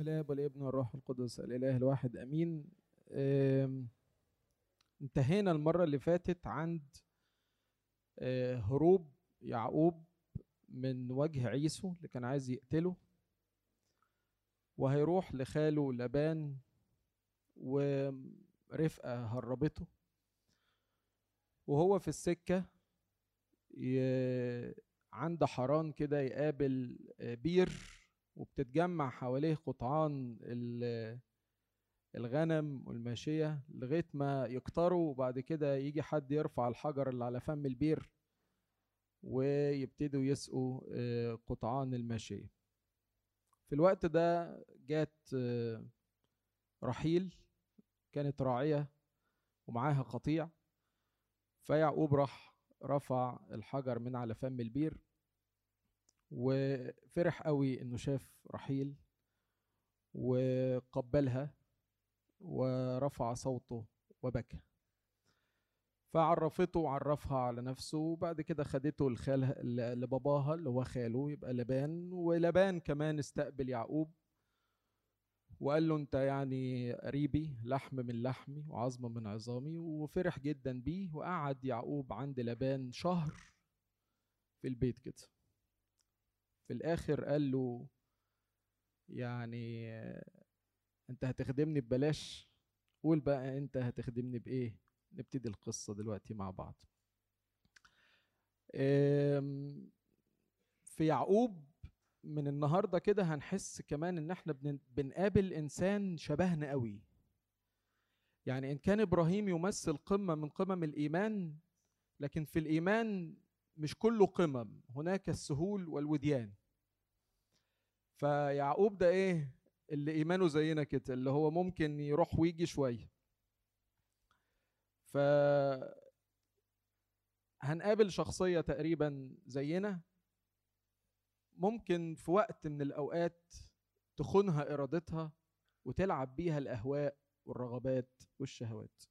بسم الله والابن والروح القدس. الإله الواحد أمين. انتهينا المرة اللي فاتت عند هروب يعقوب من وجه عيسو اللي كان عايز يقتله. وهيروح لخاله لبان ورفقة هربته. وهو في السكة عند حران كده يقابل بير. وبتتجمع حواليه قطعان الغنم والماشية لغاية ما يكتروا وبعد كده يجي حد يرفع الحجر اللي على فم البير ويبتدوا يسقوا قطعان الماشية. في الوقت ده جات رحيل كانت راعية ومعاها قطيع فيعقوب راح رفع الحجر من على فم البير وفرح قوي إنه شاف رحيل وقبلها ورفع صوته وبكى. فعرفته وعرفها على نفسه وبعد كده خدته لخالها لباباها اللي هو خاله يبقى لبان ولبان كمان استقبل يعقوب. وقال له أنت يعني قريبي لحم من لحمي وعظم من عظامي وفرح جدا بيه وقعد يعقوب عند لبان شهر في البيت كده. في الآخر قال له يعني أنت هتخدمني ببلاش قول بقى أنت هتخدمني بإيه؟ نبتدي القصة دلوقتي مع بعض. في يعقوب من النهارده كده هنحس كمان إن إحنا بنقابل إنسان شبهنا قوي. يعني إن كان إبراهيم يمثل قمة من قمم الإيمان لكن في الإيمان مش كله قمم هناك السهول والوديان. فيعقوب ده إيه؟ اللي إيمانه زينا كده اللي هو ممكن يروح ويجي شوية. ف هنقابل شخصية تقريبا زينا. ممكن في وقت من الأوقات تخونها إرادتها وتلعب بيها الأهواء والرغبات والشهوات.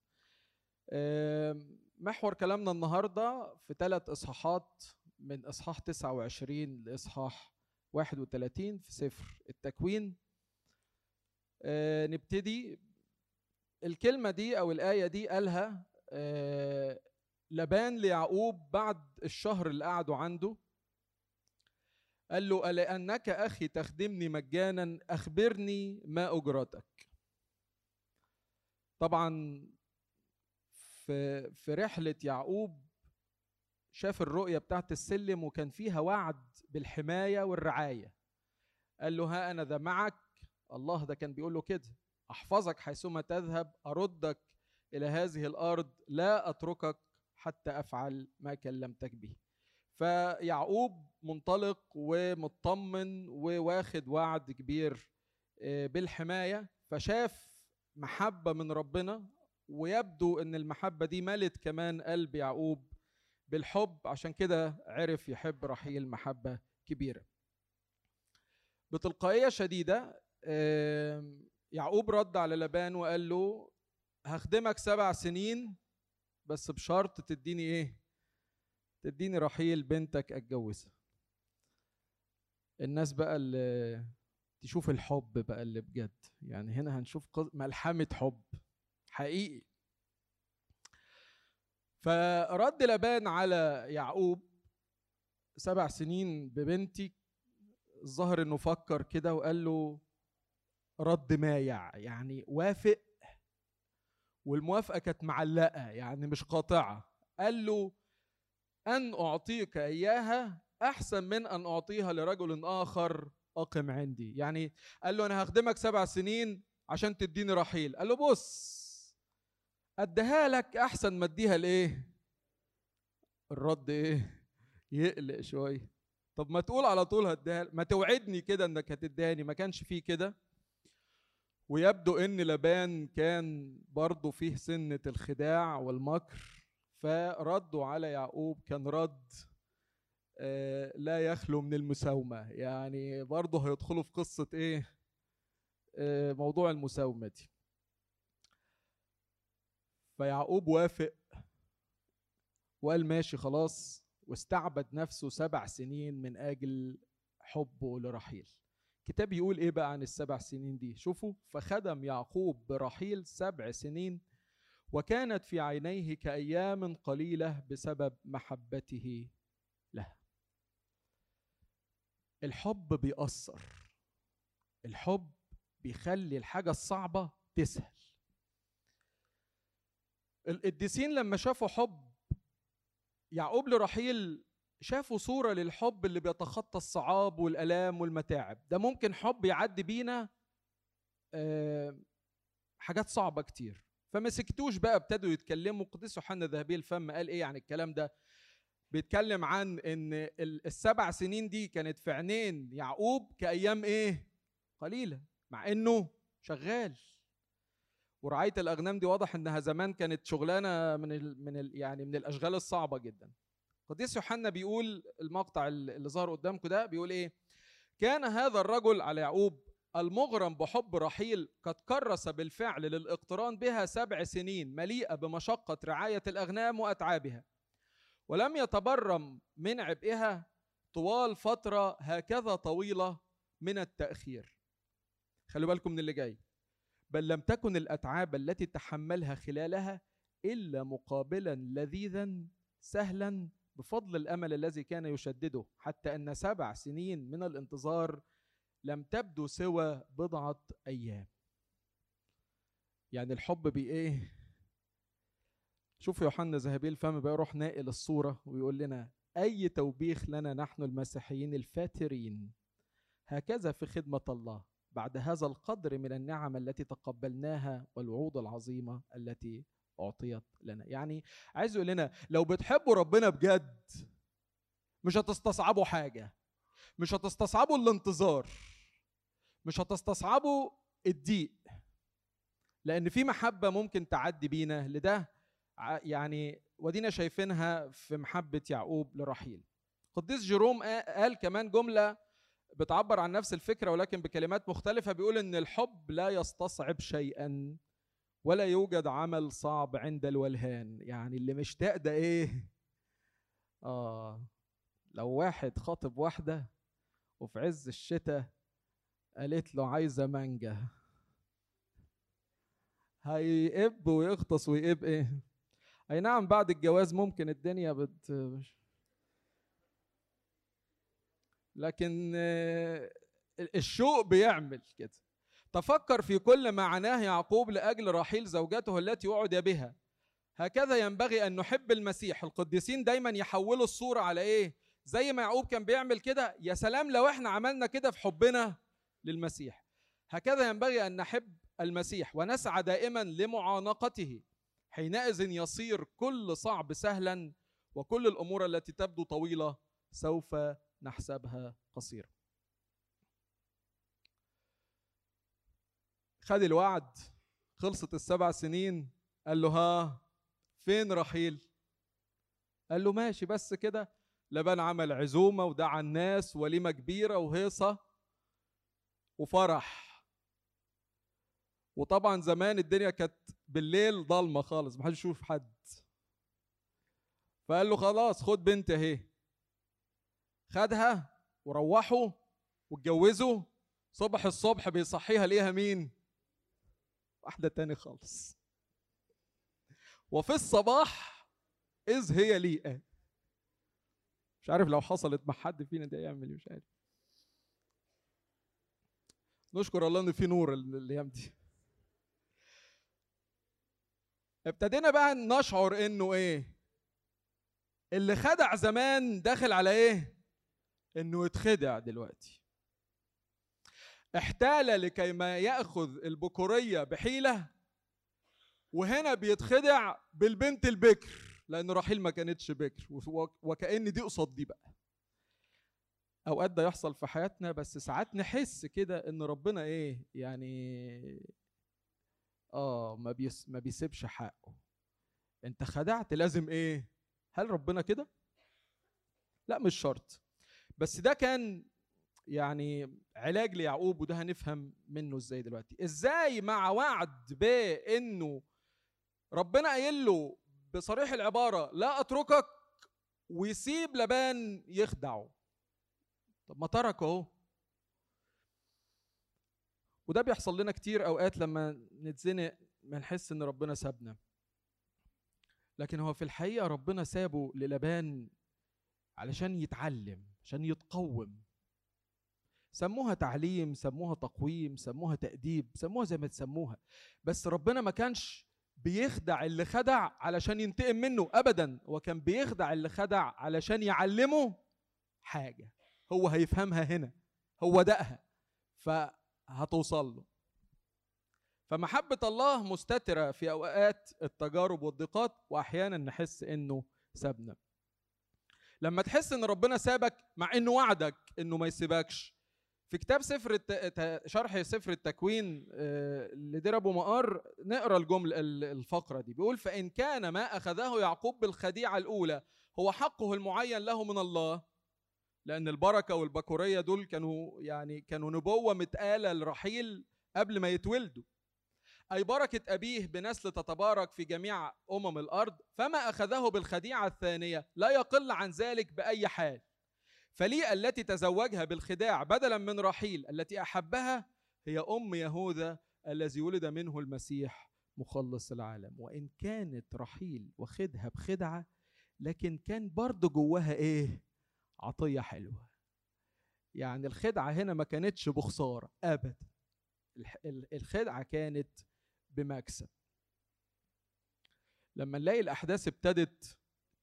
محور كلامنا النهارده في ثلاث إصحاحات من إصحاح 29 لإصحاح 31 في سفر التكوين نبتدي. الكلمة دي أو الآية دي قالها لبان ليعقوب بعد الشهر اللي قعدوا عنده. قال له ألأنك أخي تخدمني مجانا أخبرني ما أجرتك. طبعا في في رحلة يعقوب شاف الرؤية بتاعت السلم وكان فيها وعد بالحماية والرعاية. قال له ها أنا ذا معك. الله ده كان بيقول له كده. أحفظك حيثما تذهب أردك إلى هذه الأرض لا أتركك حتى أفعل ما كلمتك به. فيعقوب منطلق ومطمن وواخد وعد كبير بالحماية. فشاف محبة من ربنا. ويبدو إن المحبة دي ملت كمان قلب يعقوب بالحب عشان كده عرف يحب رحيل محبة كبيرة. بتلقائية شديدة يعقوب رد على لبان وقال له هخدمك سبع سنين بس بشرط تديني إيه؟ تديني رحيل بنتك أتجوزها. الناس بقى اللي تشوف الحب بقى اللي بجد يعني هنا هنشوف ملحمة حب. حقيقي. فرد لبان على يعقوب سبع سنين ببنتي. الظاهر إنه فكر كده وقال له رد مايع يعني وافق. والموافقة كانت معلقة يعني مش قاطعة. قال له أن أعطيك إياها أحسن من أن أعطيها لرجل آخر أقم عندي. يعني قال له أنا هخدمك سبع سنين عشان تديني رحيل. قال له بص أديها لك أحسن ما أديها لإيه؟ الرد إيه؟ يقلق شوية. طب ما تقول على طول هديها ما توعدني كده إنك هتداني ما كانش فيه كده. ويبدو إن لبان كان برضه فيه سنة الخداع والمكر. فردوا على يعقوب كان رد لا يخلو من المساومة. يعني برضه هيدخلوا في قصة إيه؟ موضوع المساومة دي. فيعقوب وافق. وقال ماشي خلاص واستعبد نفسه سبع سنين من أجل حبه لرحيل. الكتاب يقول إيه بقى عن السبع سنين دي؟ شوفوا فخدم يعقوب برحيل سبع سنين وكانت في عينيه كأيام قليلة بسبب محبته لها. الحب بيأثر. الحب بيخلي الحاجة الصعبة تسهل. القديسين لما شافوا حب يعقوب لرحيل شافوا صورة للحب اللي بيتخطى الصعاب والآلام والمتاعب. ده ممكن حب يعدي بينا حاجات صعبة كتير. فما سكتوش بقى ابتدوا يتكلموا. قديس يوحنا ذهبي الفم قال إيه عن الكلام ده؟ بيتكلم عن إن السبع سنين دي كانت في عينين يعقوب كأيام إيه؟ قليلة مع إنه شغال. ورعاية الأغنام دي واضح إنها زمان كانت شغلانة من ال من ال يعني من الأشغال الصعبة جدا. قديس يوحنا بيقول المقطع اللي ظهر قدامكم ده بيقول إيه؟ كان هذا الرجل على يعقوب المغرم بحب رحيل قد كرس بالفعل للإقتران بها سبع سنين مليئة بمشقة رعاية الأغنام وأتعابها ولم يتبرم من عبئها طوال فترة هكذا طويلة من التأخير. خلوا بالكم من اللي جاي. بل لم تكن الأتعاب التي تحملها خلالها إلا مقابلا لذيذا سهلا بفضل الأمل الذي كان يشدده حتى أن سبع سنين من الانتظار لم تبدو سوى بضعة أيام. يعني الحب بإيه؟ شوف يوحنا ذهبي الفم بقى يروح ناقل الصورة ويقول لنا أي توبيخ لنا نحن المسيحيين الفاترين؟ هكذا في خدمة الله. بعد هذا القدر من النعم التي تقبلناها والوعود العظيمة التي أعطيت لنا. يعني عايز يقول لنا لو بتحبوا ربنا بجد مش هتستصعبوا حاجة مش هتستصعبوا الانتظار مش هتستصعبوا الضيق لأن في محبة ممكن تعدي بينا لده يعني ودينا شايفينها في محبة يعقوب لرحيل. قديس جيروم قال كمان جملة بتعبر عن نفس الفكرة ولكن بكلمات مختلفة بيقول إن الحب لا يستصعب شيئا ولا يوجد عمل صعب عند الولهان يعني اللي مشتاق ده إيه؟ آه لو واحد خاطب واحدة وفي عز الشتاء قالت له عايزة مانجا هيقب ويغطس ويقب إيه؟ أي نعم بعد الجواز ممكن الدنيا بت لكن الشوق بيعمل كده. تفكر في كل ما عناه يعقوب لأجل رحيل زوجته التي وعد بها. هكذا ينبغي أن نحب المسيح. القديسين دايما يحولوا الصورة على إيه؟ زي ما يعقوب كان بيعمل كده يا سلام لو إحنا عملنا كده في حبنا للمسيح. هكذا ينبغي أن نحب المسيح ونسعى دائما لمعانقته. حينئذ يصير كل صعب سهلا وكل الأمور التي تبدو طويلة سوف نحسبها قصيرة. خد الوعد. خلصت السبع سنين. قال له ها فين رحيل؟ قال له ماشي بس كده. لبان عمل عزومة ودعا الناس وليمة كبيرة وهيصة وفرح. وطبعا زمان الدنيا كانت بالليل ضلمة خالص ما حدش يشوف حد. فقال له خلاص خد بنت اهي. خدها وروحوا واتجوزوا صبح الصبح بيصحيها ليها مين؟ واحدة تاني خالص. وفي الصباح إذ هي ليئة مش عارف لو حصلت مع حد فينا ده يعمل مش عارف. نشكر الله إن في نور الأيام دي. ابتدينا بقى نشعر إنه إيه؟ اللي خدع زمان داخل على إيه؟ إنه يتخدع دلوقتي. احتال لكي ما يأخذ البكورية بحيلة وهنا بيتخدع بالبنت البكر لأن رحيل ما كانتش بكر وكأن دي قصاد دي بقى. أوقات ده يحصل في حياتنا بس ساعات نحس كده إن ربنا إيه يعني آه ما بيس ما بيسيبش حقه. أنت خدعت لازم إيه؟ هل ربنا كده؟ لا مش شرط. بس ده كان يعني علاج ليعقوب وده هنفهم منه إزاي دلوقتي. إزاي مع وعد بانه ربنا قايل له بصريح العبارة لا أتركك ويسيب لبان يخدعه. طب ما ترك أهو. وده بيحصل لنا كتير أوقات لما نتزنق ما نحس إن ربنا سابنا. لكن هو في الحقيقة ربنا سابه للبان علشان يتعلم عشان يتقوم. سموها تعليم سموها تقويم سموها تأديب سموها زي ما تسموها. بس ربنا ما كانش بيخدع اللي خدع علشان ينتقم منه ابدا. هو كان بيخدع اللي خدع علشان يعلمه حاجة. هو هيفهمها هنا. هو دقها. فهتوصل له فمحبة الله مستترة في أوقات التجارب والضيقات وأحيانا نحس إنه سابنا. لما تحس إن ربنا سابك مع إنه وعدك إنه ما يسيبكش. في كتاب سفر الت... شرح سفر التكوين لدير أبو مقار نقرأ الجمله الفقرة دي. بيقول فإن كان ما أخذه يعقوب بالخديعة الأولى هو حقه المعين له من الله لأن البركة والبكورية دول كانوا يعني كانوا نبوة متقالة لرحيل قبل ما يتولدوا. أي بركة أبيه بنسل تتبارك في جميع أمم الأرض فما أخذه بالخديعة الثانية لا يقل عن ذلك بأي حال. فلي التي تزوجها بالخداع بدلا من رحيل التي أحبها هي أم يهوذا الذي ولد منه المسيح مخلص العالم. وإن كانت رحيل واخدها بخدعة لكن كان برضه جواها إيه؟ عطية حلوة. يعني الخدعة هنا ما كانتش بخسارة ابدا. الخدعة كانت بمكسب. لما نلاقي الأحداث ابتدت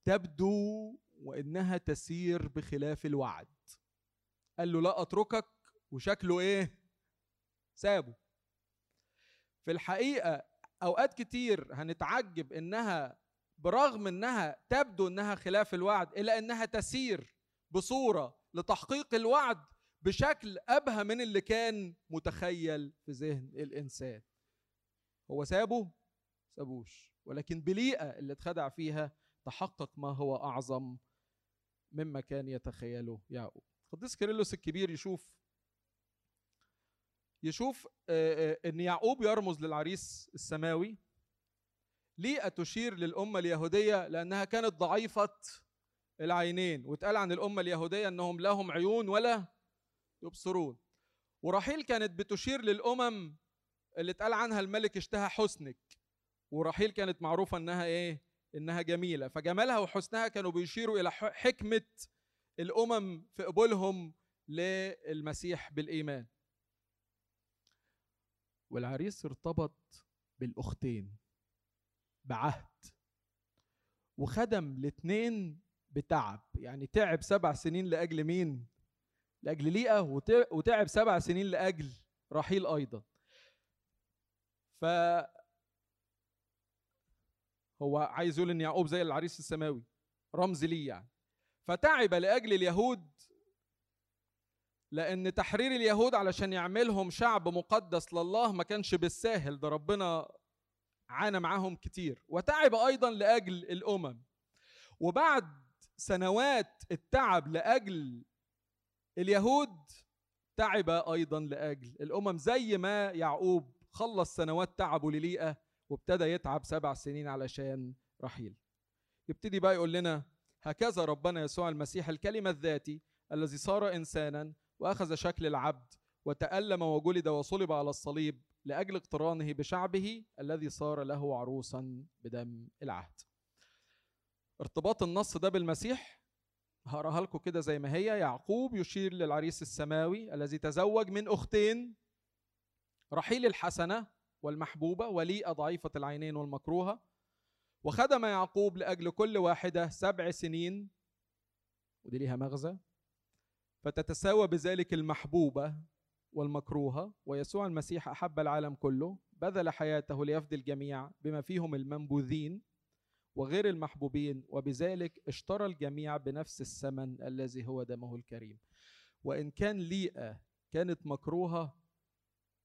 تبدو وإنها تسير بخلاف الوعد. قال له لا أتركك وشكله إيه؟ سابه. في الحقيقة أوقات كتير هنتعجب إنها برغم إنها تبدو إنها خلاف الوعد إلا إنها تسير بصورة لتحقيق الوعد بشكل أبهى من اللي كان متخيل في ذهن الإنسان. هو سابه؟ سابوش. ولكن بليئة اللي اتخدع فيها تحقق ما هو أعظم مما كان يتخيله يعقوب قديس كيرلس الكبير يشوف يشوف إن يعقوب يرمز للعريس السماوي. ليه تشير للأمة اليهودية لأنها كانت ضعيفة العينين. واتقال عن الأمة اليهودية أنهم لهم عيون ولا يبصرون. ورحيل كانت بتشير للأمم اللي اتقال عنها الملك اشتهى حسنك ورحيل كانت معروفة أنها إيه؟ إنها جميلة. فجمالها وحسنها كانوا بيشيروا إلى حكمة الأمم في قبولهم للمسيح بالإيمان. والعريس ارتبط بالأختين بعهد وخدم الاثنين بتعب. يعني تعب سبع سنين لأجل مين؟ لأجل ليئة وتعب سبع سنين لأجل رحيل أيضا. ف هو عايز يقول إن يعقوب زي العريس السماوي رمز ليه يعني. فتعب لأجل اليهود لأن تحرير اليهود علشان يعملهم شعب مقدس لله ما كانش بالساهل ده ربنا عانى معاهم كتير. وتعب أيضا لأجل الأمم. وبعد سنوات التعب لأجل اليهود تعب أيضا لأجل الأمم زي ما يعقوب خلص سنوات تعبه لليئة وابتدى يتعب سبع سنين علشان رحيل. يبتدي بقى يقول لنا هكذا ربنا يسوع المسيح الكلمة الذاتي الذي صار إنسانا وأخذ شكل العبد وتألم وجلد وصلب على الصليب لأجل اقترانه بشعبه الذي صار له عروسا بدم العهد. ارتباط النص ده بالمسيح هقراها لكم كده زي ما هي يعقوب يشير للعريس السماوي الذي تزوج من أختين رحيل الحسنة والمحبوبة وليئة ضعيفة العينين والمكروهة وخدم يعقوب لأجل كل واحدة سبع سنين ودي ليها مغزى فتتساوى بذلك المحبوبة والمكروهة ويسوع المسيح أحب العالم كله بذل حياته ليفدي الجميع بما فيهم المنبوذين وغير المحبوبين وبذلك اشترى الجميع بنفس الثمن الذي هو دمه الكريم. وإن كان ليئة كانت مكروهة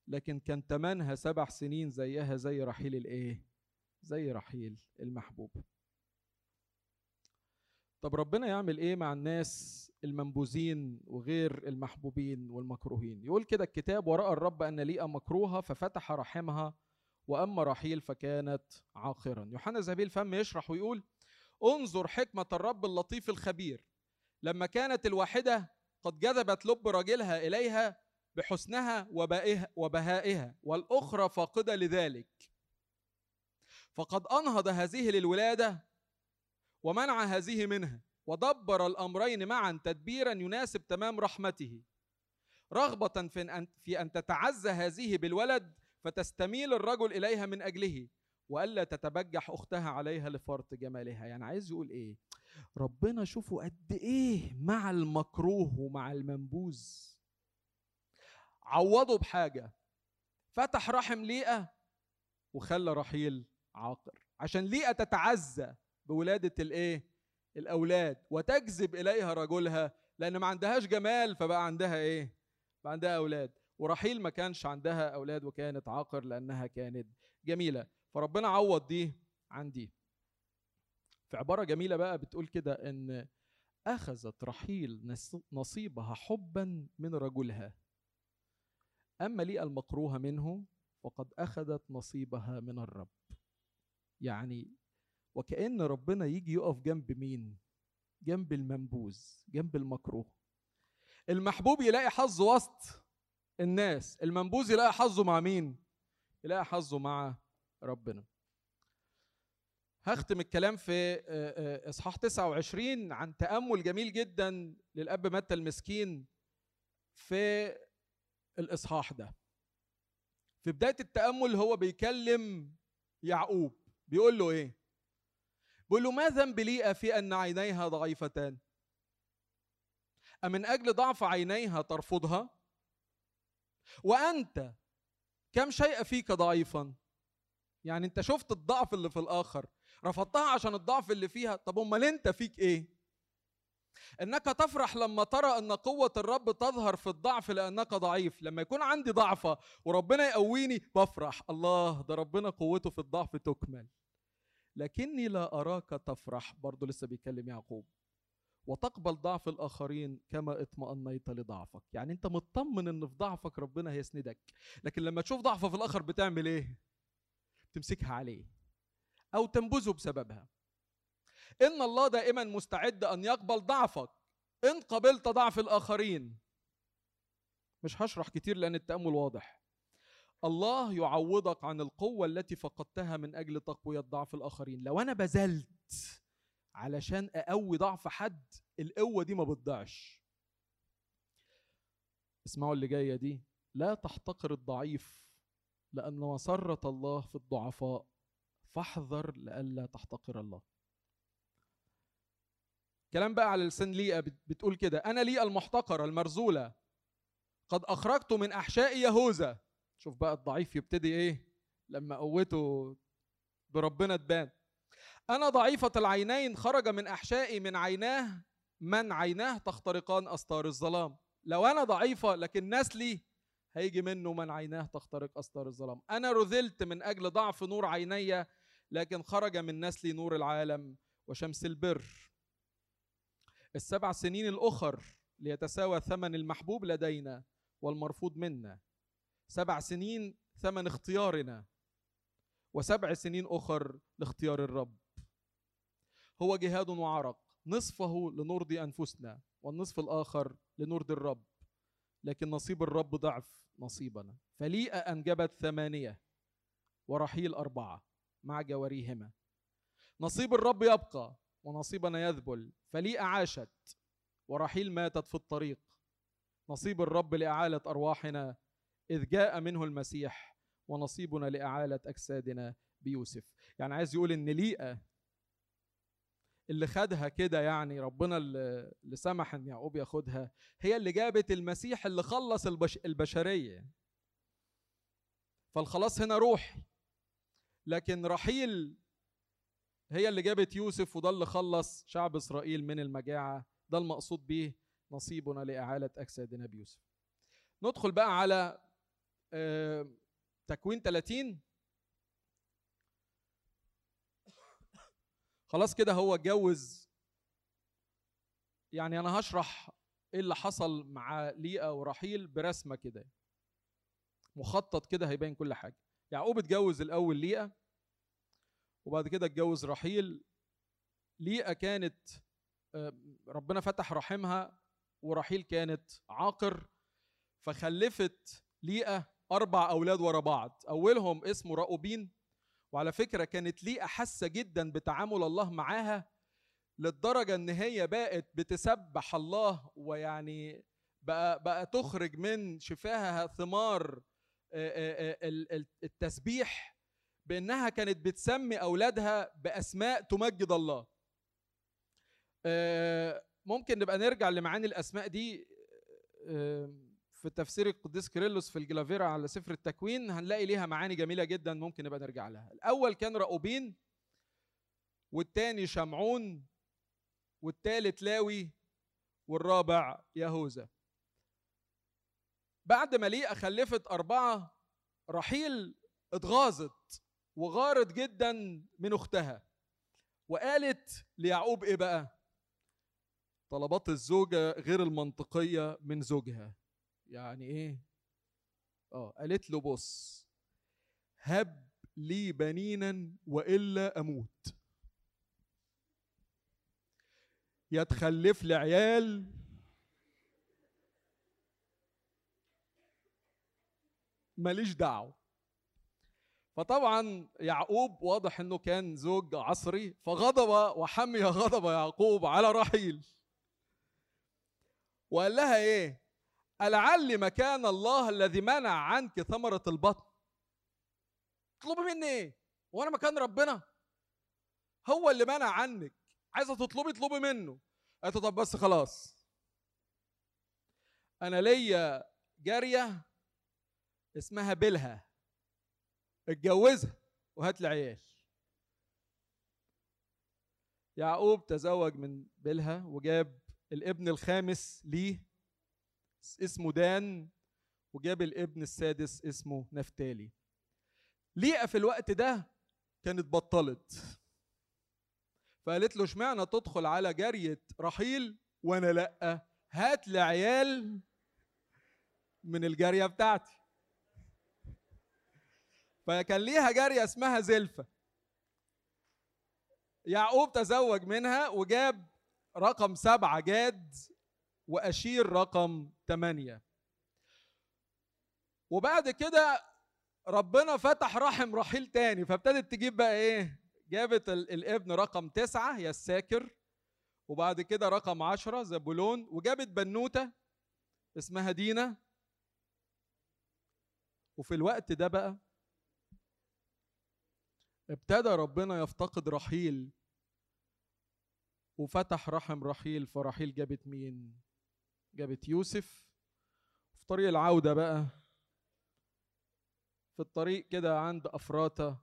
لكن كان تمنها سبع سنين زيها زي رحيل الإيه؟ زي رحيل المحبوب. طب ربنا يعمل إيه مع الناس المنبوذين وغير المحبوبين والمكروهين؟ يقول كده الكتاب ورأى الرب أن ليئة مكروهة ففتح رحمها وأما رحيل فكانت عاقرا. يوحنا زبيل فم يشرح ويقول انظر حكمة الرب اللطيف الخبير. لما كانت الواحدة قد جذبت لب راجلها إليها بحسنها وبهائها والأخرى فاقدة لذلك. فقد أنهض هذه للولادة ومنع هذه منها ودبر الأمرين معا تدبيرا يناسب تمام رحمته. رغبة في ان في أن تتعزى هذه بالولد فتستميل الرجل إليها من أجله وألا تتبجح أختها عليها لفرط جمالها. يعني عايز يقول إيه؟ ربنا شوفوا قد إيه مع المكروه ومع المنبوذ. عوضه بحاجة. فتح رحم ليئة وخلى رحيل عاقر. عشان ليئة تتعزى بولادة الإيه؟ الأولاد وتجذب إليها رجلها لأن ما عندهاش جمال فبقى عندها إيه؟ بقى عندها أولاد. ورحيل ما كانش عندها أولاد وكانت عاقر لأنها كانت جميلة. فربنا عوض دي عن دي في عبارة جميلة بقى بتقول كده إن أخذت رحيل نصيبها حبا من رجلها. أما لي المكروه منه فقد أخذت نصيبها من الرب. يعني وكأن ربنا يجي يقف جنب مين؟ جنب المنبوذ جنب المكروه. المحبوب يلاقي حظه وسط الناس المنبوذ يلاقي حظه مع مين؟ يلاقي حظه مع ربنا. هختم الكلام في إصحاح 29 عن تأمل جميل جدا للأب متى المسكين في الإصحاح ده. في بداية التأمل هو بيكلم يعقوب بيقول له إيه؟ بيقول له ما ذنب لي في أن عينيها ضعيفتان أمن أجل ضعف عينيها ترفضها؟ وأنت كم شيء فيك ضعيفا؟ يعني أنت شفت الضعف اللي في الآخر رفضتها عشان الضعف اللي فيها؟ طب أمال أنت فيك إيه؟ إنك تفرح لما ترى أن قوة الرب تظهر في الضعف لأنك ضعيف. لما يكون عندي ضعفة وربنا يقويني بفرح. الله ده ربنا قوته في الضعف تكمل. لكني لا أراك تفرح برضه لسه بيكلم يعقوب. وتقبل ضعف الآخرين كما اطمأنيت لضعفك. يعني أنت مطمن إن في ضعفك ربنا هيسندك. لكن لما تشوف ضعفة في الآخر بتعمل إيه؟ تمسكها عليه. أو تنبذه بسببها. إن الله دائما مستعد أن يقبل ضعفك. إن قبلت ضعف الآخرين. مش هشرح كتير لأن التأمل واضح. الله يعوضك عن القوة التي فقدتها من أجل تقوية ضعف الآخرين. لو أنا بذلت علشان أقوي ضعف حد القوة دي ما بتضيعش. اسمعوا اللي جاية دي. لا تحتقر الضعيف لأن مسره الله في الضعفاء. فاحذر لئلا تحتقر الله. كلام بقى على لسان ليئة بتقول كده أنا ليئة المحتقرة المرزولة. قد أخرجت من أحشاء يهوذا. شوف بقى الضعيف يبتدي إيه؟ لما قوته بربنا تبان. أنا ضعيفة العينين خرج من أحشائي من عيناه. من عيناه؟ تخترقان أستار الظلام. لو أنا ضعيفة لكن نسلي هيجي منه من عيناه تخترق أستار الظلام. أنا رذلت من أجل ضعف نور عيني لكن خرج من نسلي نور العالم وشمس البر. السبع سنين الأخر ليتساوى ثمن المحبوب لدينا والمرفوض منا. سبع سنين ثمن اختيارنا وسبع سنين أخر لاختيار الرب. هو جهاد وعرق نصفه لنرضي أنفسنا والنصف الآخر لنرضي الرب. لكن نصيب الرب ضعف نصيبنا. فليئة أنجبت ثمانية ورحيل أربعة مع جواريهما. نصيب الرب يبقى ونصيبنا يذبل فليئة عاشت ورحيل ماتت في الطريق. نصيب الرب لإعالة أرواحنا إذ جاء منه المسيح ونصيبنا لإعالة أجسادنا بيوسف. يعني عايز يقول إن ليئة اللي خدها كده يعني ربنا اللي سمح إن يعقوب ياخدها هي اللي جابت المسيح اللي خلص البش البشرية. فالخلاص هنا روحي. لكن رحيل هي اللي جابت يوسف وده اللي خلص شعب إسرائيل من المجاعة. ده المقصود به نصيبنا لإعالة أجسادنا بيوسف. ندخل بقى على تكوين 30 خلاص كده هو اتجوز. يعني أنا هشرح إيه اللي حصل مع ليئة ورحيل برسمة كده. مخطط كده هيبين كل حاجة. يعقوب اتجوز الأول ليئة. وبعد كده اتجوز رحيل. ليئة كانت ربنا فتح رحمها ورحيل كانت عاقر فخلفت ليئة أربع أولاد ورا بعض. أولهم اسمه راؤوبين وعلى فكرة كانت ليئة حاسة جدا بتعامل الله معاها للدرجة إن هي بقت بتسبح الله ويعني بقى بقى تخرج من شفاهها ثمار التسبيح بأنها كانت بتسمي أولادها بأسماء تمجد الله. ممكن نبقى نرجع لمعاني الأسماء دي في تفسير القديس كيرلس في الجلافيرا على سفر التكوين هنلاقي ليها معاني جميلة جدا ممكن نبقى نرجع لها. الأول كان راؤوبين والتاني شمعون والتالت لاوي والرابع يهوذا بعد ما ليئة خلفت أربعة رحيل اتغاظت. وغارت جدا من أختها. وقالت ليعقوب إيه بقى؟ طلبات الزوجة غير المنطقية من زوجها. يعني إيه؟ آه قالت له بص هب لي بنينا وإلا أموت. يا تخلف لي عيال. ماليش دعوة. فطبعا يعقوب واضح إنه كان زوج عصري فغضب وحمي غضب يعقوب على رحيل. وقال لها إيه؟ ألعل مكان الله الذي منع عنك ثمرة البطن. تطلبي مني إيه؟ وأنا مكان ربنا. هو اللي منع عنك. عايزة تطلبي اطلبي منه. قالت طب بس خلاص. أنا ليا جارية اسمها بلها اتجوزها وهات لي عيال. يعقوب تزوج من بلها وجاب الابن الخامس ليه اسمه دان وجاب الابن السادس اسمه نفتالي. ليئة في الوقت ده كانت بطلت. فقالت له اشمعنى تدخل على جارية رحيل وأنا لأ؟ هات لي عيال من الجارية بتاعتي. فكان ليها جارية اسمها زلفة. يعقوب تزوج منها وجاب رقم سبعة جاد وأشير رقم ثمانية وبعد كده ربنا فتح رحم رحيل تاني فابتدت تجيب بقى إيه؟ جابت الابن رقم تسعة يا الساكر. وبعد كده رقم عشرة زبولون. وجابت بنوتة اسمها دينا. وفي الوقت ده بقى ابتدى ربنا يفتقد رحيل وفتح رحم رحيل فرحيل جابت مين؟ جابت يوسف. في طريق العودة بقى في الطريق كده عند أفراطة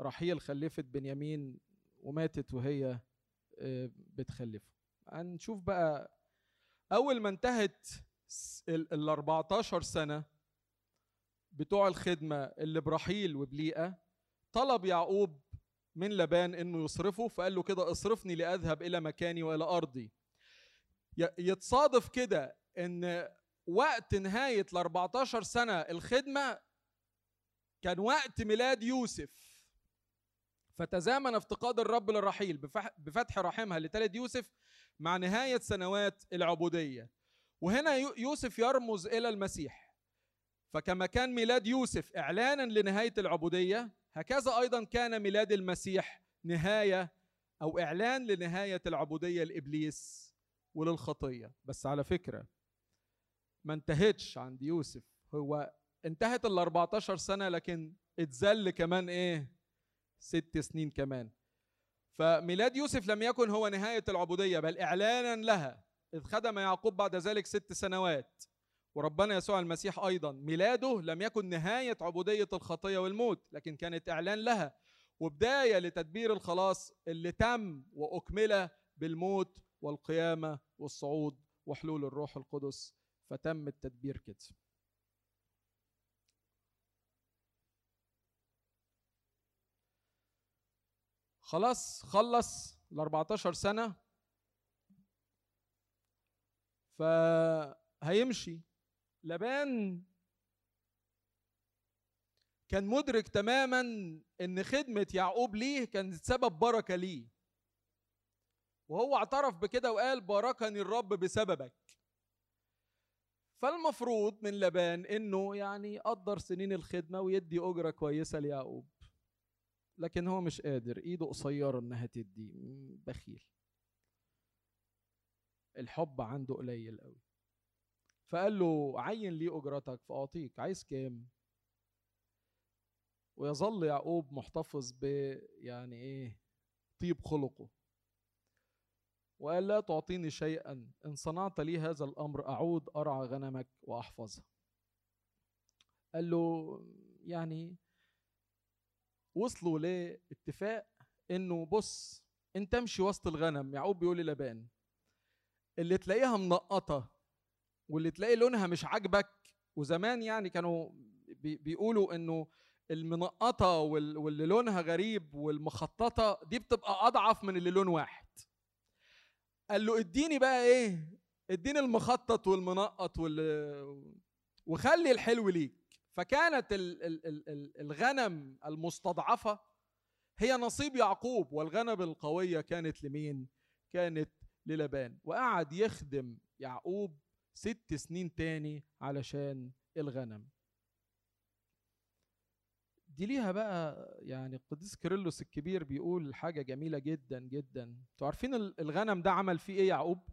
رحيل خلفت بنيامين وماتت وهي آه، بتخلفه. هنشوف بقى أول ما انتهت ال 14 سنة بتوع الخدمة اللي برحيل وبليئة طلب يعقوب من لبان إنه يصرفه فقال له كده اصرفني لأذهب إلى مكاني وإلى أرضي. يتصادف كده إن وقت نهاية ال 14 سنة الخدمة كان وقت ميلاد يوسف. فتزامن افتقاد الرب للرحيل بفتح رحمها لتلد يوسف مع نهاية سنوات العبودية. وهنا يوسف يرمز إلى المسيح. فكما كان ميلاد يوسف إعلانا لنهاية العبودية هكذا أيضا كان ميلاد المسيح نهاية أو إعلان لنهاية العبودية لإبليس وللخطية. بس على فكرة ما انتهتش عند يوسف. هو انتهت ال 14 سنة لكن اتذل كمان إيه؟ ست سنين كمان. فميلاد يوسف لم يكن هو نهاية العبودية بل إعلانا لها إذ خدم يعقوب بعد ذلك ست سنوات. وربنا يسوع المسيح أيضا ميلاده لم يكن نهاية عبودية الخطية والموت لكن كانت إعلان لها وبداية لتدبير الخلاص اللي تم واكمل بالموت والقيامة والصعود وحلول الروح القدس. فتم التدبير كده. خلاص خلص ال 14 سنة. فهيمشي. لبان. كان مدرك تماما إن خدمة يعقوب ليه كانت سبب بركة ليه. وهو اعترف بكده وقال باركني الرب بسببك. فالمفروض من لبان إنه يعني يقدر سنين الخدمة ويدي أجرة كويسة ليعقوب. لكن هو مش قادر إيده قصيرة إنها تدي. بخيل. الحب عنده قليل قوي فقال له عين لي أجرتك فأعطيك. عايز كام؟ ويظل يعقوب محتفظ ب يعني إيه طيب خلقه. وقال لا تعطيني شيئا إن صنعت لي هذا الأمر أعود أرعى غنمك واحفظها قال له يعني وصلوا لاتفاق إنه بص انت امشي وسط الغنم يعقوب بيقول للبان اللي تلاقيها منقطة واللي تلاقي لونها مش عاجبك وزمان يعني كانوا بيقولوا إنه المنقطة واللي لونها غريب والمخططة دي بتبقى أضعف من اللي لون واحد. قال له اديني بقى إيه اديني المخطط والمنقط وال وخلي الحلو ليك. فكانت الغنم المستضعفة هي نصيب يعقوب والغنم القوية كانت لمين؟ كانت للبان. وقعد يخدم يعقوب ست سنين تاني علشان الغنم. دي ليها بقى يعني القديس كيرلس الكبير بيقول حاجة جميلة جدا جدا. أنتوا عارفين الغنم ده عمل فيه إيه يعقوب؟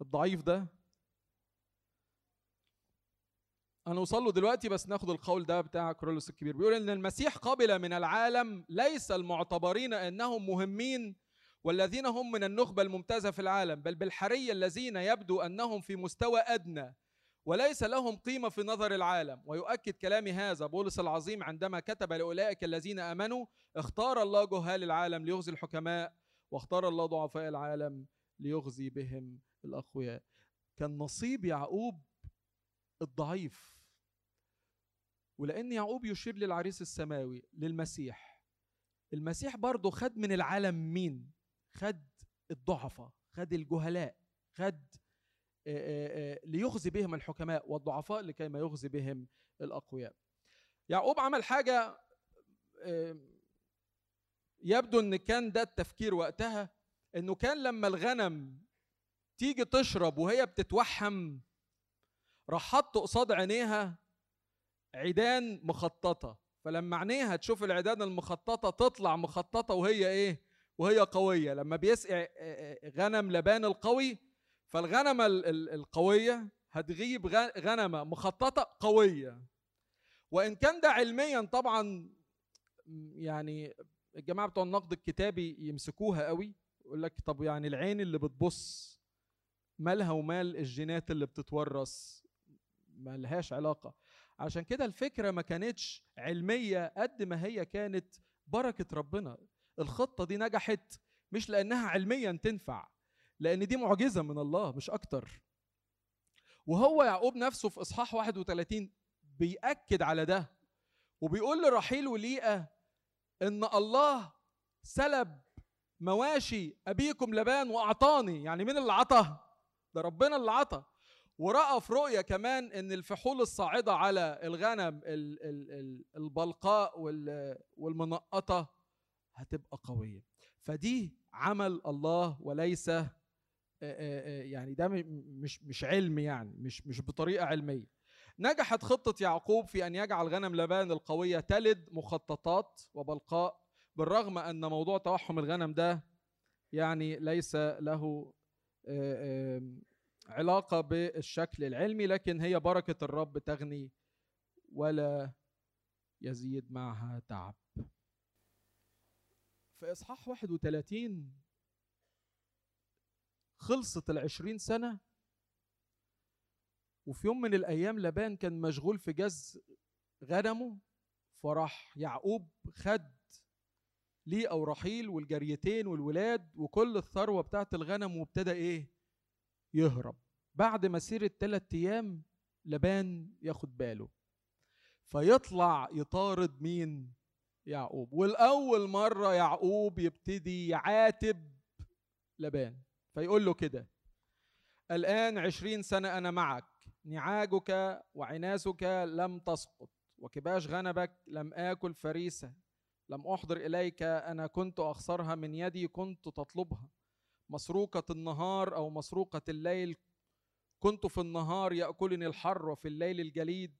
الضعيف ده. هنوصل له دلوقتي بس ناخد القول ده بتاع كيرلس الكبير. بيقول إن المسيح قبل من العالم ليس المعتبرين أنهم مهمين والذين هم من النخبة الممتازة في العالم بل بالحري الذين يبدو أنهم في مستوى أدنى وليس لهم قيمة في نظر العالم. ويؤكد كلام هذا بولس العظيم عندما كتب لأولئك الذين آمنوا اختار الله جهال العالم ليغزي الحكماء واختار الله ضعفاء العالم ليغزي بهم الأقوياء. كان نصيب يعقوب الضعيف. ولأن يعقوب يشير للعريس السماوي للمسيح. المسيح برضه خد من العالم مين؟ خد الضعفاء خد الجهلاء خد ليخزي بهم الحكماء والضعفاء لكي ما يخزي بهم الأقوياء. يعقوب عمل حاجة يبدو إن كان ده التفكير وقتها إنه كان لما الغنم تيجي تشرب وهي بتتوحم راح حط قصاد عينيها عيدان مخططة. فلما عينيها تشوف العيدان المخططة تطلع مخططة وهي إيه؟ وهي قوية. لما بيسقي غنم لبان القوي فالغنمة القوية هتغيب غنمة مخططة قوية. وإن كان ده علميا طبعا يعني الجماعة بتوع النقد الكتابي يمسكوها قوي يقول لك طب يعني العين اللي بتبص مالها ومال الجينات اللي بتتورث؟ مالهاش علاقة. عشان كده الفكرة ما كانتش علمية قد ما هي كانت بركة ربنا. الخطة دي نجحت مش لأنها علميا تنفع لأن دي معجزة من الله مش أكتر. وهو يعقوب نفسه في إصحاح 31 بيأكد على ده وبيقول لرحيل وليئة إن الله سلب مواشي أبيكم لبان وأعطاني يعني مين اللي عطى؟ ده ربنا اللي عطى. ورأى في رؤية كمان إن الفحول الصاعدة على الغنم البلقاء والمنقطة هتبقى قوية. فدي عمل الله وليس يعني ده مش مش علم يعني مش مش بطريقة علمية. نجحت خطة يعقوب في أن يجعل غنم لبان القوية تلد مخططات وبلقاء بالرغم أن موضوع توحم الغنم ده يعني ليس له علاقة بالشكل العلمي لكن هي بركة الرب تغني ولا يزيد معها تعب. في إصحاح 31 خلصت العشرين سنة وفي يوم من الأيام لبان كان مشغول في جز غنمه فراح يعقوب خد ليه أو رحيل والجريتين والولاد وكل الثروة بتاعت الغنم وابتدى إيه؟ يهرب. بعد مسيرة ثلاثة أيام لبان ياخد باله. فيطلع يطارد مين؟ يعقوب. والأول مرة يعقوب يبتدي يعاتب لبان فيقول له كده الآن عشرين سنة أنا معك نعاجك وعناسك لم تسقط وكباش غنبك لم آكل فريسة لم أحضر إليك أنا كنت أخسرها من يدي كنت تطلبها مسروقة النهار أو مسروقة الليل كنت في النهار يأكلني الحر وفي الليل الجليد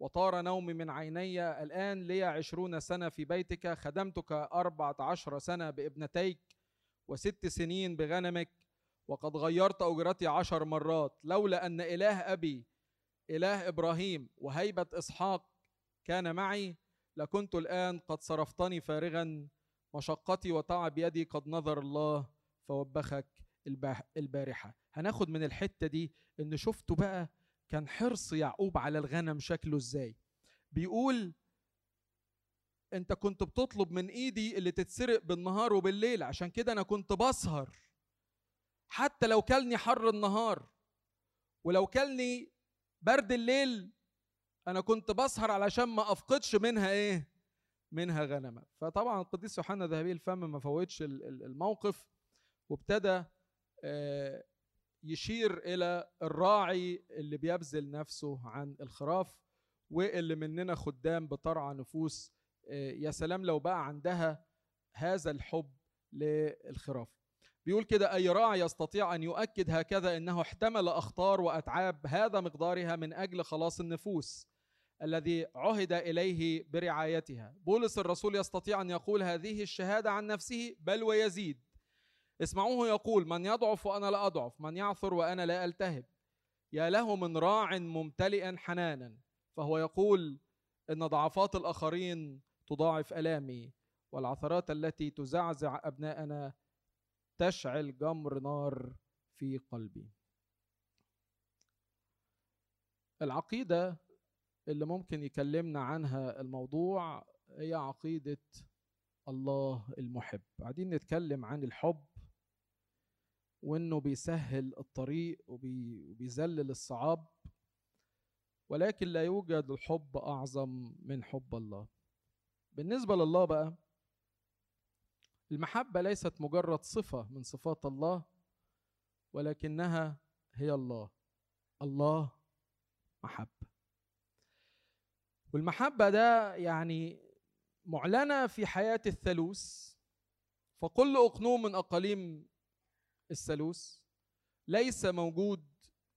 وطار نومي من عيني الآن لي عشرون سنة في بيتك خدمتك أربعة عشر سنة بابنتيك وست سنين بغنمك وقد غيرت أجرتي عشر مرات. لولا أن إله أبي إله إبراهيم وهيبة إسحاق كان معي لكنت الآن قد صرفتني فارغا. مشقتي وتعب يدي قد نظر الله فوبخك البارحة. هناخد من الحتة دي إن شفتوا بقى كان حرص يعقوب على الغنم شكله إزاي؟ بيقول أنت كنت بتطلب من إيدي اللي تتسرق بالنهار وبالليل عشان كده أنا كنت بسهر. حتى لو كلني حر النهار ولو كلني برد الليل أنا كنت بسهر علشان ما أفقدش منها إيه؟ منها غنمة. فطبعا القديس يوحنا ذهبي الفم ما فوتش الموقف وابتدى آه، يشير إلى الراعي اللي بيبذل نفسه عن الخراف واللي مننا خدام بترعى نفوس. آه، يا سلام لو بقى عندها هذا الحب للخراف. بيقول كده أي راعي يستطيع أن يؤكد هكذا أنه احتمل أخطار وأتعاب هذا مقدارها من أجل خلاص النفوس الذي عهد إليه برعايتها. بولس الرسول يستطيع أن يقول هذه الشهادة عن نفسه بل ويزيد. اسمعوه يقول من يضعف وأنا لا أضعف من يعثر وأنا لا ألتهب. يا له من راع ممتلئا حنانا فهو يقول إن ضعفات الآخرين تضاعف ألامي والعثرات التي تزعزع أبناءنا تشعل جمر نار في قلبي. العقيدة اللي ممكن يكلمنا عنها الموضوع هي عقيدة الله المحب. قاعدين نتكلم عن الحب وإنه بيسهل الطريق وبيذلل الصعاب ولكن لا يوجد الحب أعظم من حب الله. بالنسبة لله بقى المحبة ليست مجرد صفة من صفات الله ولكنها هي الله. الله محبة. والمحبة ده يعني معلنة في حياة الثالوث فكل اقنوم من أقاليم الثالوث ليس موجود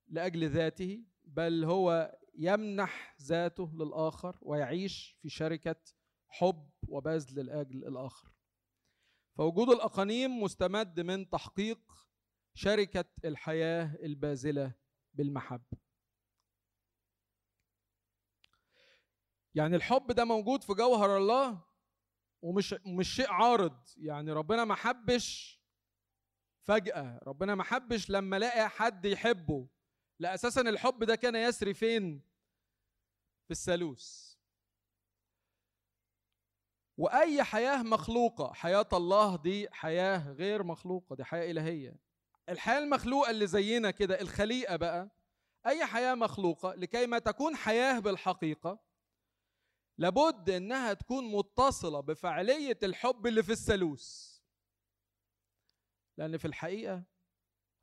لأجل ذاته بل هو يمنح ذاته للآخر ويعيش في شركة حب وبذل لأجل الآخر. فوجود الأقانيم مستمد من تحقيق شركة الحياة الباذلة بالمحبه يعني الحب ده موجود في جوهر الله ومش مش شيء عارض. يعني ربنا ما حبش فجأة ربنا ما حبش لما لقى حد يحبه. لا أساسا الحب ده كان يسري فين؟ في الثالوث. وأي حياة مخلوقة حياة الله دي حياة غير مخلوقة دي حياة إلهية. الحياة المخلوقة اللي زينا كده الخليقة بقى أي حياة مخلوقة لكي ما تكون حياة بالحقيقة لابد إنها تكون متصلة بفعاليه الحب اللي في الثالوث. لأن في الحقيقة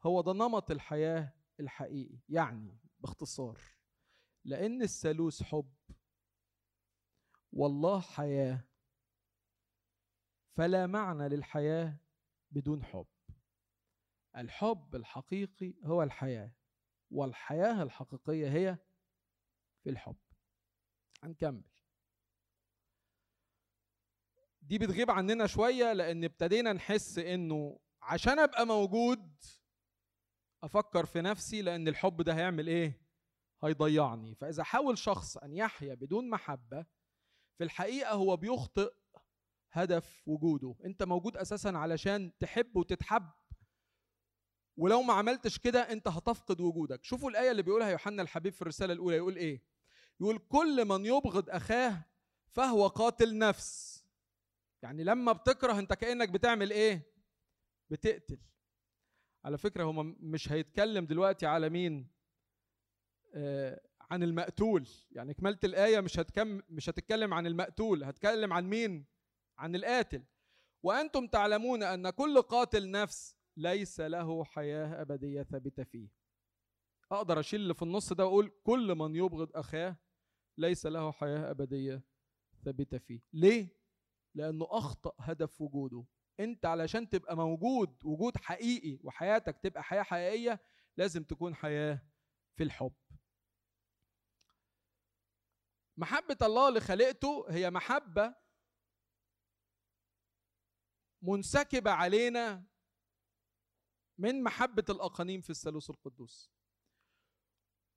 هو ده نمط الحياة الحقيقي يعني باختصار لأن الثالوث حب. والله حياة فلا معنى للحياة بدون حب. الحب الحقيقي هو الحياة والحياة الحقيقية هي في الحب. هنكمل. دي بتغيب عننا شوية لأن ابتدينا نحس إنه عشان أبقى موجود أفكر في نفسي لأن الحب ده هيعمل إيه؟ هيضيعني. فإذا حاول شخص أن يحيا بدون محبة في الحقيقة هو بيخطئ هدف وجوده. أنت موجود أساسا علشان تحب وتتحب. ولو ما عملتش كده أنت هتفقد وجودك. شوفوا الآية اللي بيقولها يوحنا الحبيب في الرسالة الأولى. يقول إيه؟ يقول كل من يبغض أخاه فهو قاتل نفس. يعني لما بتكره أنت كأنك بتعمل إيه؟ بتقتل. على فكرة هو مش هيتكلم دلوقتي على مين آه عن المقتول. يعني كملت الآية مش هتكم مش هتتكلم عن المقتول هتكلم عن مين؟ عن القاتل. وأنتم تعلمون أن كل قاتل نفس ليس له حياة أبدية ثابتة فيه. أقدر أشيل اللي في النص ده وأقول كل من يبغض أخاه ليس له حياة أبدية ثابتة فيه. ليه؟ لأنه أخطأ هدف وجوده. انت علشان تبقى موجود وجود حقيقي وحياتك تبقى حياة حقيقية لازم تكون حياة في الحب. محبة الله لخلقته هي محبة منسكبة علينا من محبة الأقانيم في الثالوث القدوس.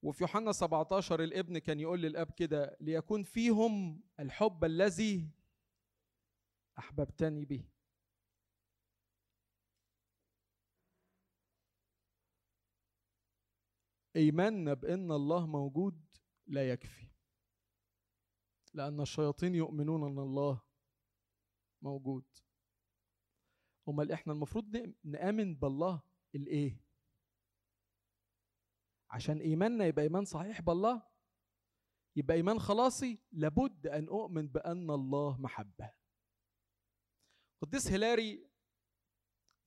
وفي يوحنا 17 الابن كان يقول للأب كده ليكون فيهم الحب الذي أحببتني به. إيماننا بأن الله موجود لا يكفي. لأن الشياطين يؤمنون أن الله موجود. أمال إحنا المفروض نآمن بالله الإيه؟ عشان إيماننا يبقى إيمان صحيح بالله؟ يبقى إيمان خلاصي لابد أن أؤمن بأن الله محبة. قديس هلاري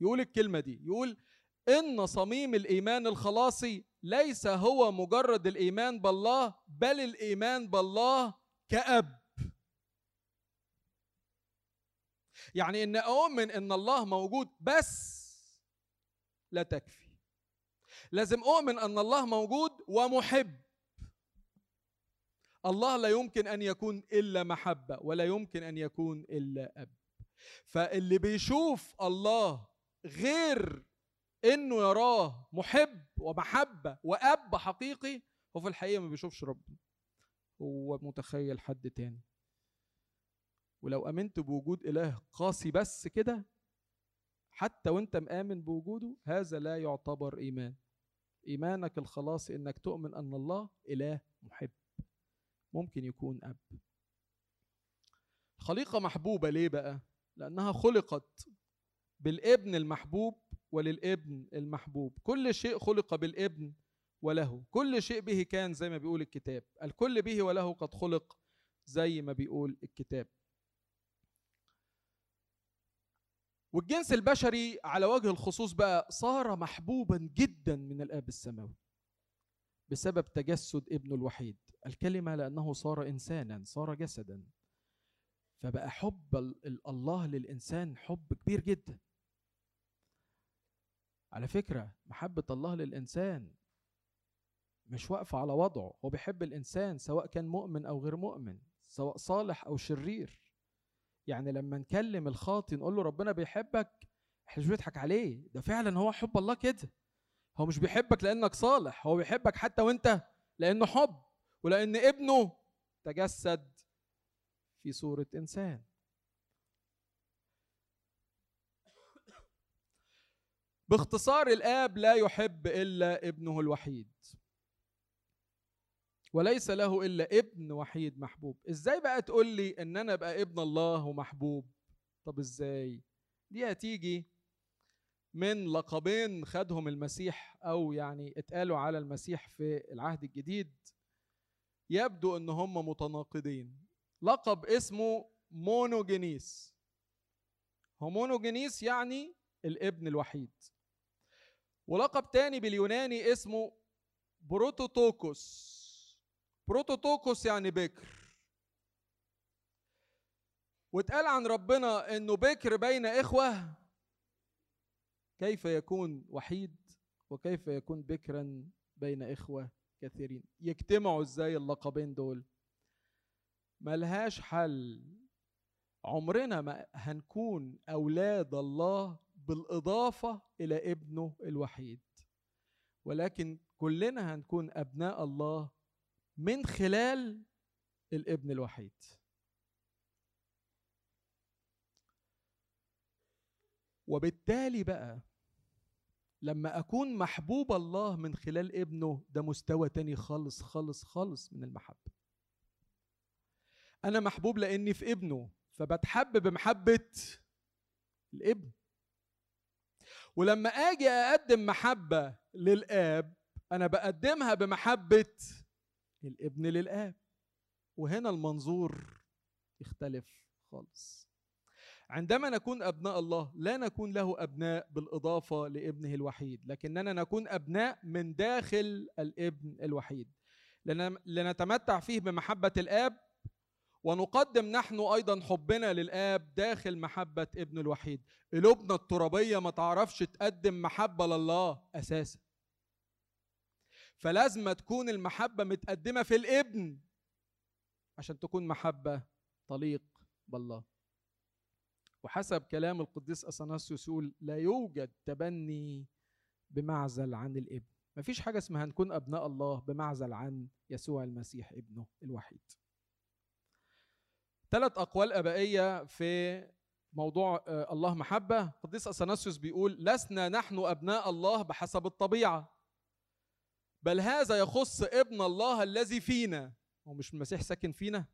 يقول الكلمة دي يقول إن صميم الإيمان الخلاصي ليس هو مجرد الإيمان بالله بل الإيمان بالله كأب. يعني إن أؤمن إن الله موجود بس لا تكفي. لازم أؤمن إن الله موجود ومحب. الله لا يمكن أن يكون إلا محبة ولا يمكن أن يكون إلا أب. فاللي بيشوف الله غير إنه يراه محب ومحبة وأب حقيقي هو في الحقيقة ما بيشوفش ربنا. هو متخيل حد تاني. ولو آمنت بوجود إله قاسي بس كده حتى وأنت مآمن بوجوده هذا لا يعتبر إيمان. إيمانك الخلاصي إنك تؤمن أن الله إله محب. ممكن يكون أب. الخليقة محبوبة ليه بقى؟ لأنها خلقت بالابن المحبوب وللابن المحبوب. كل شيء خلق بالابن وله. كل شيء به كان زي ما بيقول الكتاب. الكل به وله قد خلق زي ما بيقول الكتاب. والجنس البشري على وجه الخصوص بقى صار محبوبا جدا من الآب السماوي بسبب تجسد ابنه الوحيد. الكلمة لأنه صار انسانا صار جسدا. فبقى حب الله للإنسان حب كبير جدا. على فكرة محبة الله للإنسان مش واقفة على وضعه. هو بيحب الإنسان سواء كان مؤمن أو غير مؤمن سواء صالح أو شرير. يعني لما نكلم الخاطي نقول له ربنا بيحبك إحنا مش بنضحك عليه. ده فعلا هو حب الله كده. هو مش بيحبك لأنك صالح هو بيحبك حتى وأنت لأنه حب ولأن ابنه تجسد في صورة إنسان. باختصار الآب لا يحب إلا ابنه الوحيد. وليس له إلا ابن وحيد محبوب. إزاي بقى تقول لي إن أنا أبقى ابن الله ومحبوب؟ طب إزاي؟ دي هتيجي من لقبين خدهم المسيح أو يعني اتقالوا على المسيح في العهد الجديد. يبدو إن هم متناقضين. لقب اسمه μονογενής. ο μονογενής يعني الابن الوحيد. ولقب تاني باليوناني اسمه πρωτότοκος. πρωτότοκος يعني بكر. واتقال عن ربنا إنه بكر بين إخوة. كيف يكون وحيد وكيف يكون بكرا بين إخوة كثيرين؟ يجتمعوا إزاي اللقبين دول؟ ملهاش حل. عمرنا ما هنكون أولاد الله بالإضافة إلى ابنه الوحيد. ولكن كلنا هنكون أبناء الله من خلال الابن الوحيد. وبالتالي بقى لما أكون محبوب الله من خلال ابنه ده مستوى تاني خالص خالص خالص من المحبة. أنا محبوب لأني في ابنه فبتحب بمحبة الابن. ولما آجي أقدم محبة للآب أنا بقدمها بمحبة الابن للآب. وهنا المنظور يختلف خالص. عندما نكون أبناء الله لا نكون له أبناء بالإضافة لابنه الوحيد لكننا نكون أبناء من داخل الابن الوحيد. لنتمتع فيه بمحبة الآب ونقدم نحن أيضا حبنا للآب داخل محبة ابن الوحيد. قلوبنا الترابية ما تعرفش تقدم محبة لله أساسا. فلازم تكون المحبة متقدمة في الابن عشان تكون محبة تليق بالله. وحسب كلام القديس أثناسيوس يقول لا يوجد تبني بمعزل عن الابن. مفيش حاجة اسمها نكون أبناء الله بمعزل عن يسوع المسيح ابنه الوحيد. ثلاث أقوال أبائية في موضوع آه، الله محبة. قديس أثناسيوس بيقول لسنا نحن أبناء الله بحسب الطبيعة. بل هذا يخص ابن الله الذي فينا. هو مش المسيح ساكن فينا؟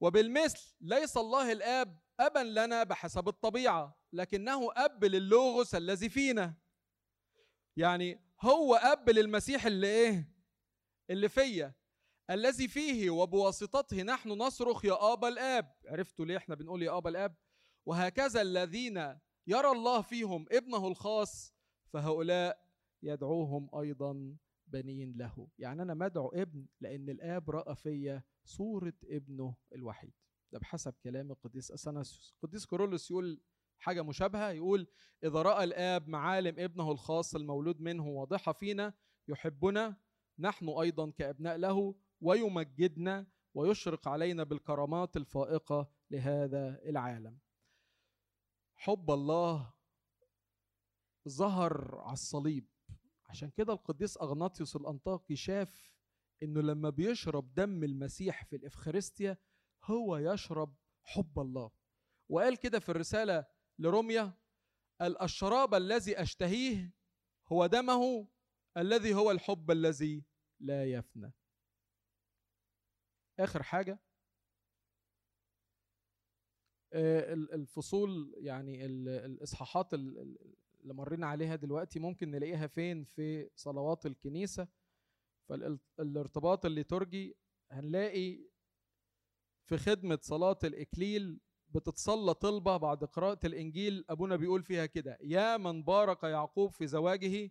وبالمثل ليس الله الآب أبا لنا بحسب الطبيعة لكنه أب للوغوس الذي فينا. يعني هو أب للمسيح اللي إيه؟ اللي فيا. الذي فيه وبواسطته نحن نصرخ يا آبا الآب. عرفتوا ليه إحنا بنقول يا آبا الآب؟ وهكذا الذين يرى الله فيهم ابنه الخاص فهؤلاء يدعوهم أيضا بنين له. يعني أنا مدعو ابن لأن الآب رأى فيا صورة ابنه الوحيد. ده بحسب كلام القديس. أثناسيوس القديس كورولوس يقول حاجة مشابهة يقول إذا رأى الآب معالم ابنه الخاص المولود منه واضحة فينا يحبنا نحن أيضا كأبناء له ويمجدنا ويشرق علينا بالكرامات الفائقة لهذا العالم. حب الله ظهر على الصليب. عشان كده القديس أغناطيوس الأنطاكي شاف إنه لما بيشرب دم المسيح في الإفخارستيا هو يشرب حب الله. وقال كده في الرسالة لروميا الشراب الذي أشتهيه هو دمه الذي هو الحب الذي لا يفنى. آخر حاجة آه، الفصول يعني الإصحاحات اللي مرينا عليها دلوقتي ممكن نلاقيها فين؟ في صلوات الكنيسة. فالارتباط الليتورجي هنلاقي في خدمة صلاة الإكليل بتتصلى طلبة بعد قراءة الإنجيل. أبونا بيقول فيها كده يا من بارك يعقوب في زواجه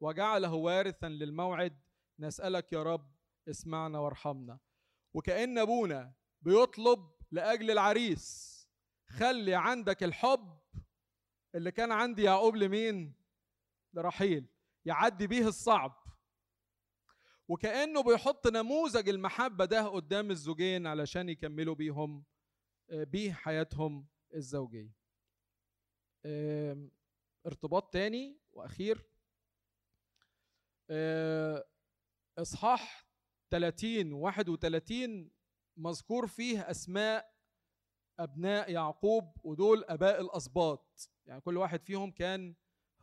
وجعله وارثا للموعد نسألك يا رب اسمعنا وارحمنا. وكأن أبونا بيطلب لأجل العريس خلي عندك الحب اللي كان عندي يعقوب لمين لرحيل يعدي بيه الصعب. وكأنه بيحط نموذج المحبة ده قدام الزوجين علشان يكملوا بيهم آه، بيه حياتهم الزوجية. ارتباط تاني وأخير آه، إصحاح 30 و 31 مذكور فيه أسماء أبناء يعقوب ودول أباء الأسباط. يعني كل واحد فيهم كان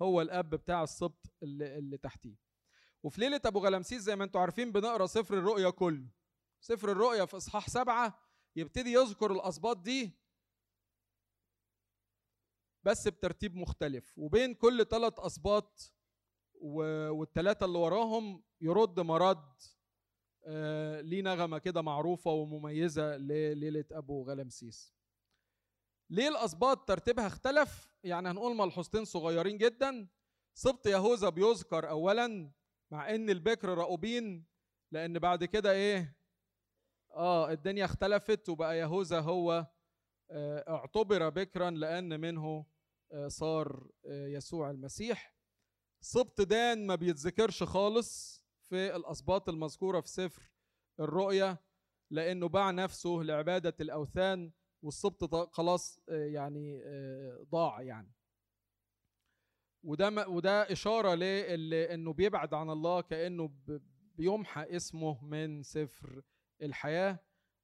هو الأب بتاع السبط اللي, اللي تحتيه. وفي ليلة أبو غلمسيس زي ما أنتم عارفين بنقرأ سفر الرؤيا كله. سفر الرؤيا في إصحاح سبعة يبتدي يذكر الأسباط دي بس بترتيب مختلف. وبين كل ثلاث أسباط والثلاثة اللي وراهم يرد مرد ليه نغمة كده معروفة ومميزة لليلة أبو غلمسيس ليه الأسباط ترتيبها اختلف؟ يعني هنقول ملحوظتين صغيرين جدا. سبط يهوذا بيذكر أولا مع إن البكر راؤوبين لأن بعد كده إيه؟ آه الدنيا اختلفت وبقى يهوذا هو آه اعتبر بكرا لأن منه آه صار آه يسوع المسيح. سبط دان ما بيتذكرش خالص. في الأسباط المذكورة في سفر الرؤيا لأنه باع نفسه لعبادة الأوثان والسبط خلاص آه، يعني آه، ضاع يعني. وده وده إشارة لأنه بيبعد عن الله كأنه بيمحى اسمه من سفر الحياة.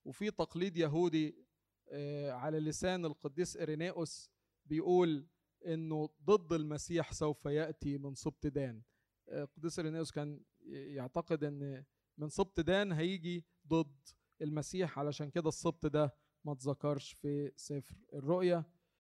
وفي تقليد يهودي آه، على لسان القديس إرينيوس بيقول إنه ضد المسيح سوف يأتي من سبط دان. القديس إرينيوس كان يعتقد إن من سبط دان هيجي ضد المسيح علشان كده السبط ده ما تذكرش في سفر الرؤيا.